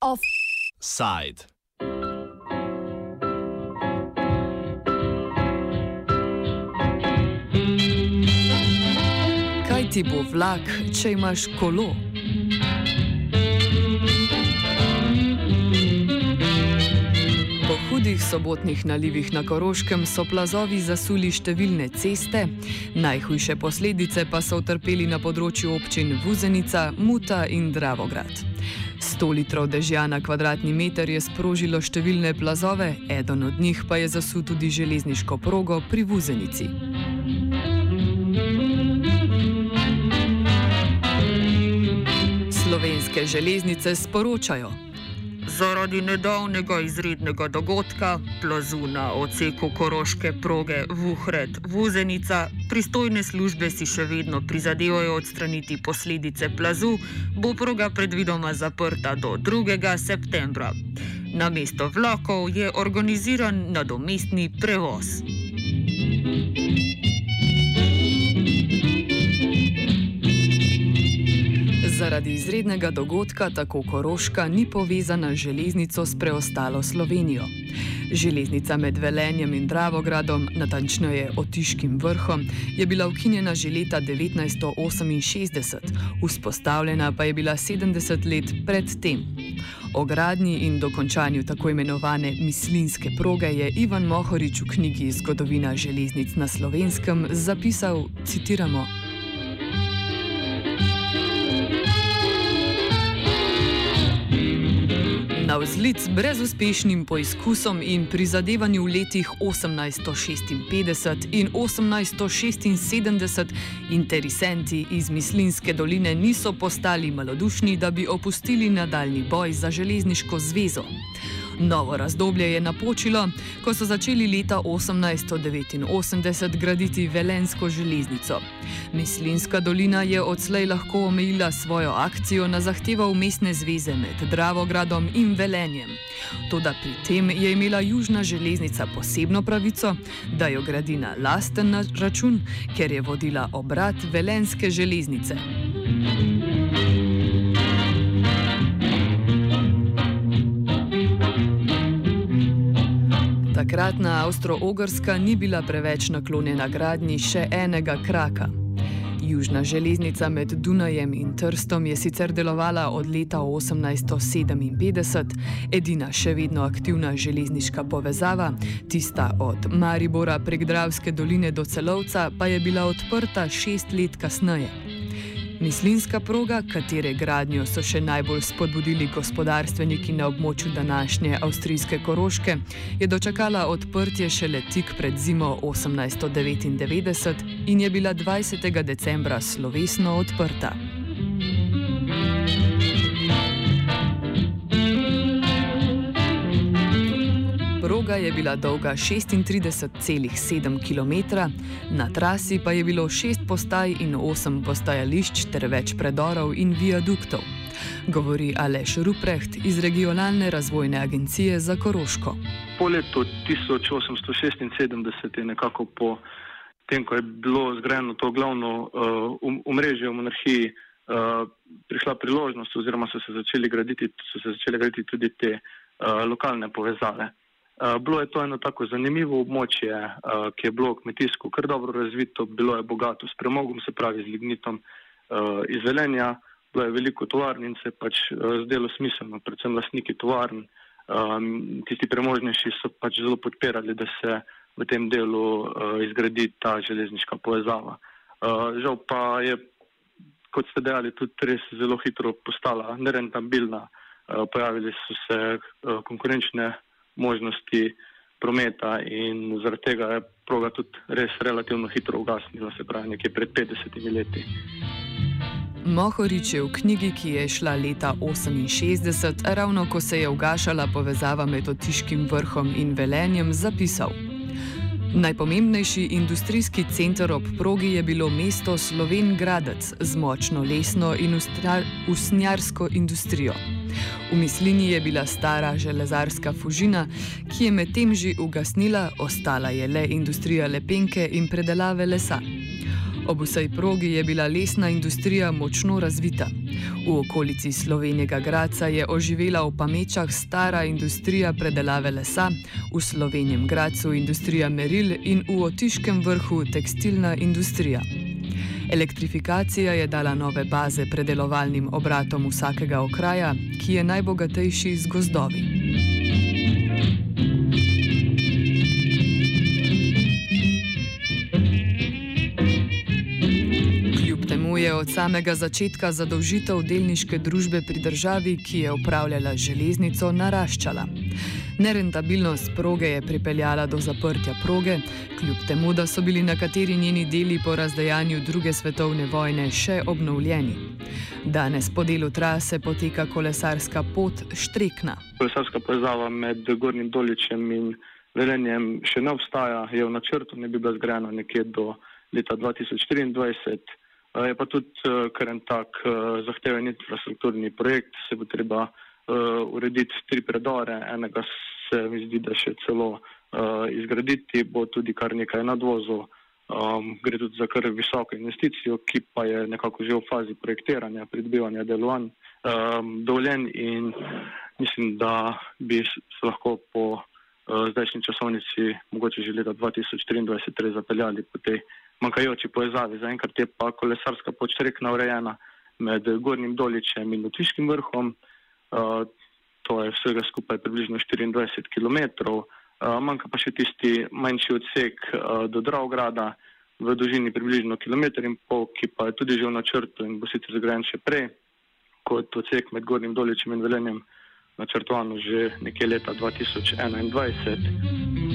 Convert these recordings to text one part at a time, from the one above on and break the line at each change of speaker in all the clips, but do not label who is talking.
Offside.
Kaj ti bo vlak, če imaš kolo? Hudih sobotnih nalivih na Koroškem so plazovi zasuli številne ceste, najhujše posledice pa so utrpeli na področju občin Vuzenica, Muta in Dravograd. 100 litrov dežja na kvadratni meter je sprožilo številne plazove, eden od njih pa je zasul tudi železniško progo pri Vuzenici. Slovenske železnice sporočajo. Zaradi nedavnega izrednega dogodka, plazu na odseku koroške proge Vuhred-Vuzenica, pristojne službe si še vedno prizadevajo odstraniti posledice plazu, bo proga predvidoma zaprta do 2. septembra. Na mesto vlakov je organiziran nadomestni prevoz. Zaradi izrednega dogodka tako Koroška ni povezana z železnico s preostalo Slovenijo. Železnica med Velenjem in Dravogradom, natančneje Otiškim vrhom, je bila ukinjena že leta 1968, vzpostavljena pa je bila 70 let predtem. O gradnji in dokončanju tako imenovane mislinske proge je Ivan Mohorič v knjigi Zgodovina železnic na slovenskem zapisal, citiramo. Na vzlic brezuspešnim poizkusom in prizadevanju v letih 1856 in 1876 interesenti iz Mislinske doline niso postali malodušni, da bi opustili nadaljni boj za železniško zvezo. Novo razdobje je napočilo, ko so začeli leta 1889 graditi Velensko železnico. Mislinska dolina je odslej lahko omejila svojo akcijo na zahtevo mestne zveze med Dravogradom in Velenjem. Toda pri tem je imela Južna železnica posebno pravico, da jo gradi na lasten račun, ker je vodila obrat Velenske železnice. Takratna Avstro-Ogrska ni bila preveč naklonjena gradnji še enega kraka. Južna železnica med Dunajem in Trstom je sicer delovala od leta 1857, edina še vedno aktivna železniška povezava, tista od Maribora prek Dravske doline do Celovca, pa je bila odprta šest let kasneje. Mislinska proga, katere gradnjo so še najbolj spodbudili gospodarstveniki na območju današnje avstrijske Koroške, je dočakala odprtje šele tik pred zimo 1899 in je bila 20. decembra slovesno odprta. Je bila dolga 36,7 km, na trasi pa je bilo 6 postaj in 8 postajališč ter več predorov in viaduktov. Govori Aleš Ruprecht iz Regionalne razvojne agencije za Koroško.
Po letu 1876 je nekako po tem, ko je bilo zgrajeno to glavno omrežje uh, v monarhiji, uh, prišla priložnost, oziroma so se začeli graditi, so se začeli graditi tudi te uh, lokalne povezave. Uh, bilo je to eno tako zanimivo območje, uh, ki je bilo kmetijsko kar dobro razvito, bilo je bogato s premogom, se pravi z lignitom uh, iz zelenja, bilo je veliko tovarn in se pač uh, zdelo smiselno, predvsem lastniki tovarn, um, tisti premožnejši so pač zelo podpirali, da se v tem delu uh, izgradi ta železniška povezava. Uh, žal pa je, kot ste dejali, tudi res zelo hitro postala nerentabilna, pojavili so se konkurenčne možnosti prometa in zaradi tega je proga tudi res relativno hitro ugasnila, se pravi nekje pred 50 leti.
Mohorič je v knjigi, ki je šla leta 1968, ravno ko se je ugašala povezava med Otiškim vrhom in Velenjem, zapisal. Najpomembnejši industrijski center ob progi je bilo mesto Sloven Gradec z močno lesno in usnjarsko industrijo. V mislini je bila stara železarska fužina, ki je medtem že ugasnila, ostala je le industrija lepenke in predelave lesa. Ob vsej progi je bila lesna industrija močno razvita. V okolici Slovenijega Graca je oživela v Pamečah stara industrija predelave lesa, v Slovenijem Gracu industrija meril in v Otiškem vrhu tekstilna industrija. Elektrifikacija je dala nove baze predelovalnim obratom vsakega okraja, ki je najbogatejši z gozdovi. je od samega začetka zadolžitev delniške družbe pri državi, ki je upravljala železnico, naraščala. Nerentabilnost proge je pripeljala do zaprtja proge, kljub temu, da so bili nekateri njeni deli po razdejanju druge svetovne vojne še obnovljeni. Danes po delu trase poteka kolesarska pot Štrekna.
Kolesarska povezava med Gornjim Doličem in Velenjem še ne obstaja, je v načrtu, ne bi bila zgrajena nekje do leta 2024. Eh, je pa tudi eh, kar en tak eh, zahteven infrastrukturni projekt, se bo treba urediti tri predore, enega se mi zdi, da še celo izgraditi, bo tudi kar nekaj nadvozov, um, gre tudi za kar visoko investicijo, ki pa je nekako že v fazi projektiranja, pridobivanja delovanj, um, dovoljen in mislim, da bi se lahko po uh, zdajšnji časovnici mogoče že leta 2023 zapeljali po tej manjkajoči povezavi. Zaenkrat je pa kolesarska pot rekna urejena med Gornjim Doličem in Otviškim vrhom. Uh, to je vsega skupaj približno 24 km. Uh, manjka pa še tisti manjši odsek uh, do Dravgrada v dolžini približno km in pol, ki pa je tudi že v načrtu in bo sicer zgrajen še prej kot odsek med Gornjim Doličem in Velenjem načrtovano že nekje leta 2021.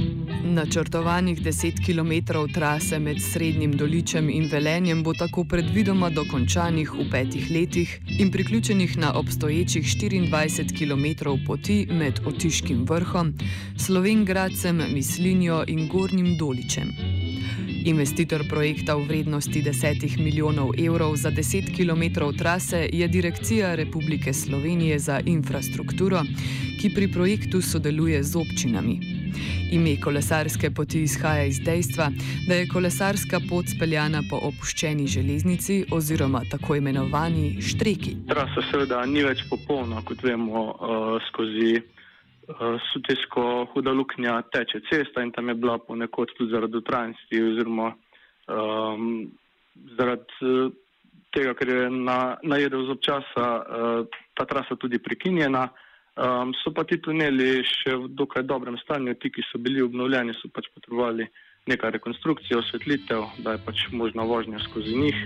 Načrtovanih 10 km trase med Srednjim Doličem in Velenjem bo tako predvidoma dokončanih v petih letih in priključenih na obstoječih 24 km poti med Otiškim vrhom, Slovengradcem, Mislinjo in Gornjim Doličem. Investitor projekta v vrednosti 10 milijonov evrov za 10 km trase je Direkcija Republike Slovenije za infrastrukturo, ki pri projektu sodeluje z občinami. Ime kolesarske poti izhaja iz dejstva, da je kolesarska pot speljana po opuščeni železnici oziroma tako imenovani štreki.
Trasa seveda ni več popolna, kot vemo, uh, skozi uh, sutesko huda luknja teče cesta in tam je bila ponekod tudi zaradi utrajnosti oziroma um, zaradi uh, tega, ker je na, najedel z občasa uh, ta trasa tudi prekinjena. Um, so pa ti tuneli še v dokaj dobrem stanju, ti, ki so bili obnovljeni, so pač potrebovali nekaj rekonstrukcije, osvetlitev, da je pač možna vožnja skozi njih.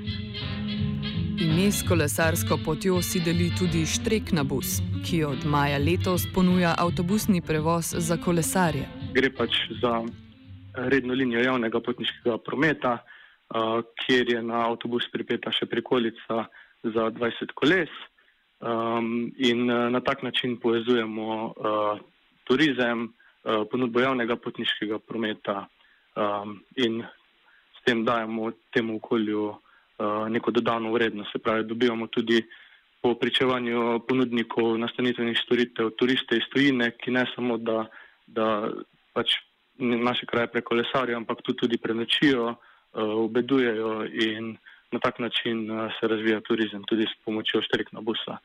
Ime s kolesarsko potjo si deli tudi Štrekna bus, ki od maja letos ponuja avtobusni prevoz za kolesarje.
Gre pač za redno linijo javnega potniškega prometa, uh, kjer je na avtobus pripeta še prikolica za 20 koles. Um, in uh, na tak način povezujemo uh, turizem, uh, ponudbo javnega potniškega prometa um, in s tem dajemo temu okolju uh, neko dodano vrednost. Se pravi, dobivamo tudi po pričevanju ponudnikov nastanitvenih storitev turiste iz tujine, ki ne samo, da, da pač naše kraje prekolesarijo, ampak tudi, tudi prenočijo, uh, obedujejo in na tak način uh, se razvija turizem tudi s pomočjo štrikna busa.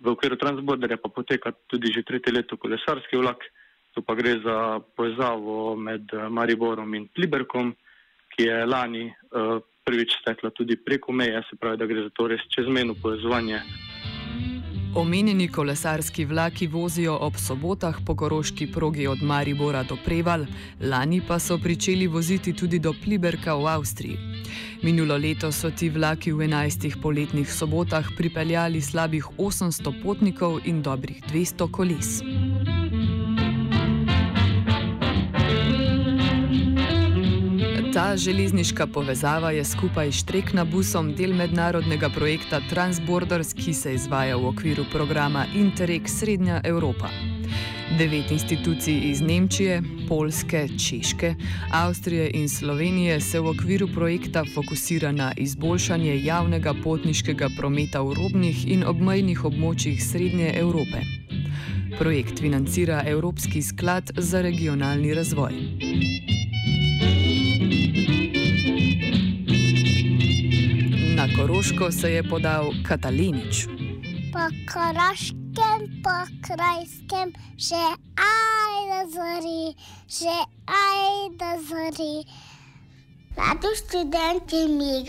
V okviru Transborderja pa poteka tudi že tretje leto kolesarski vlak, tu pa gre za povezavo med uh, Mariborom in Pliberkom, ki je lani uh, prvič stekla tudi preko meje, se pravi, da gre za to res čezmeno povezovanje.
Omenjeni kolesarski vlaki vozijo ob sobotah po koroški progi od Maribora do Preval, lani pa so pričeli voziti tudi do Pliberka v Avstriji. Minulo leto so ti vlaki v 11 poletnih sobotah pripeljali slabih 800 potnikov in dobrih 200 koles. Ta železniška povezava je skupaj s Trekna busom del mednarodnega projekta Transborders, ki se izvaja v okviru programa Interreg Srednja Evropa. Devet institucij iz Nemčije, Polske, Češke, Avstrije in Slovenije se v okviru projekta fokusira na izboljšanje javnega potniškega prometa v robnih in obmejnih območjih Srednje Evrope. Projekt financira Evropski sklad za regionalni razvoj. Koroško se je podal Katalinič.
Po Koroškem, po Krajskem, še ajde zori, še ajde zori. Mladi študenti miga.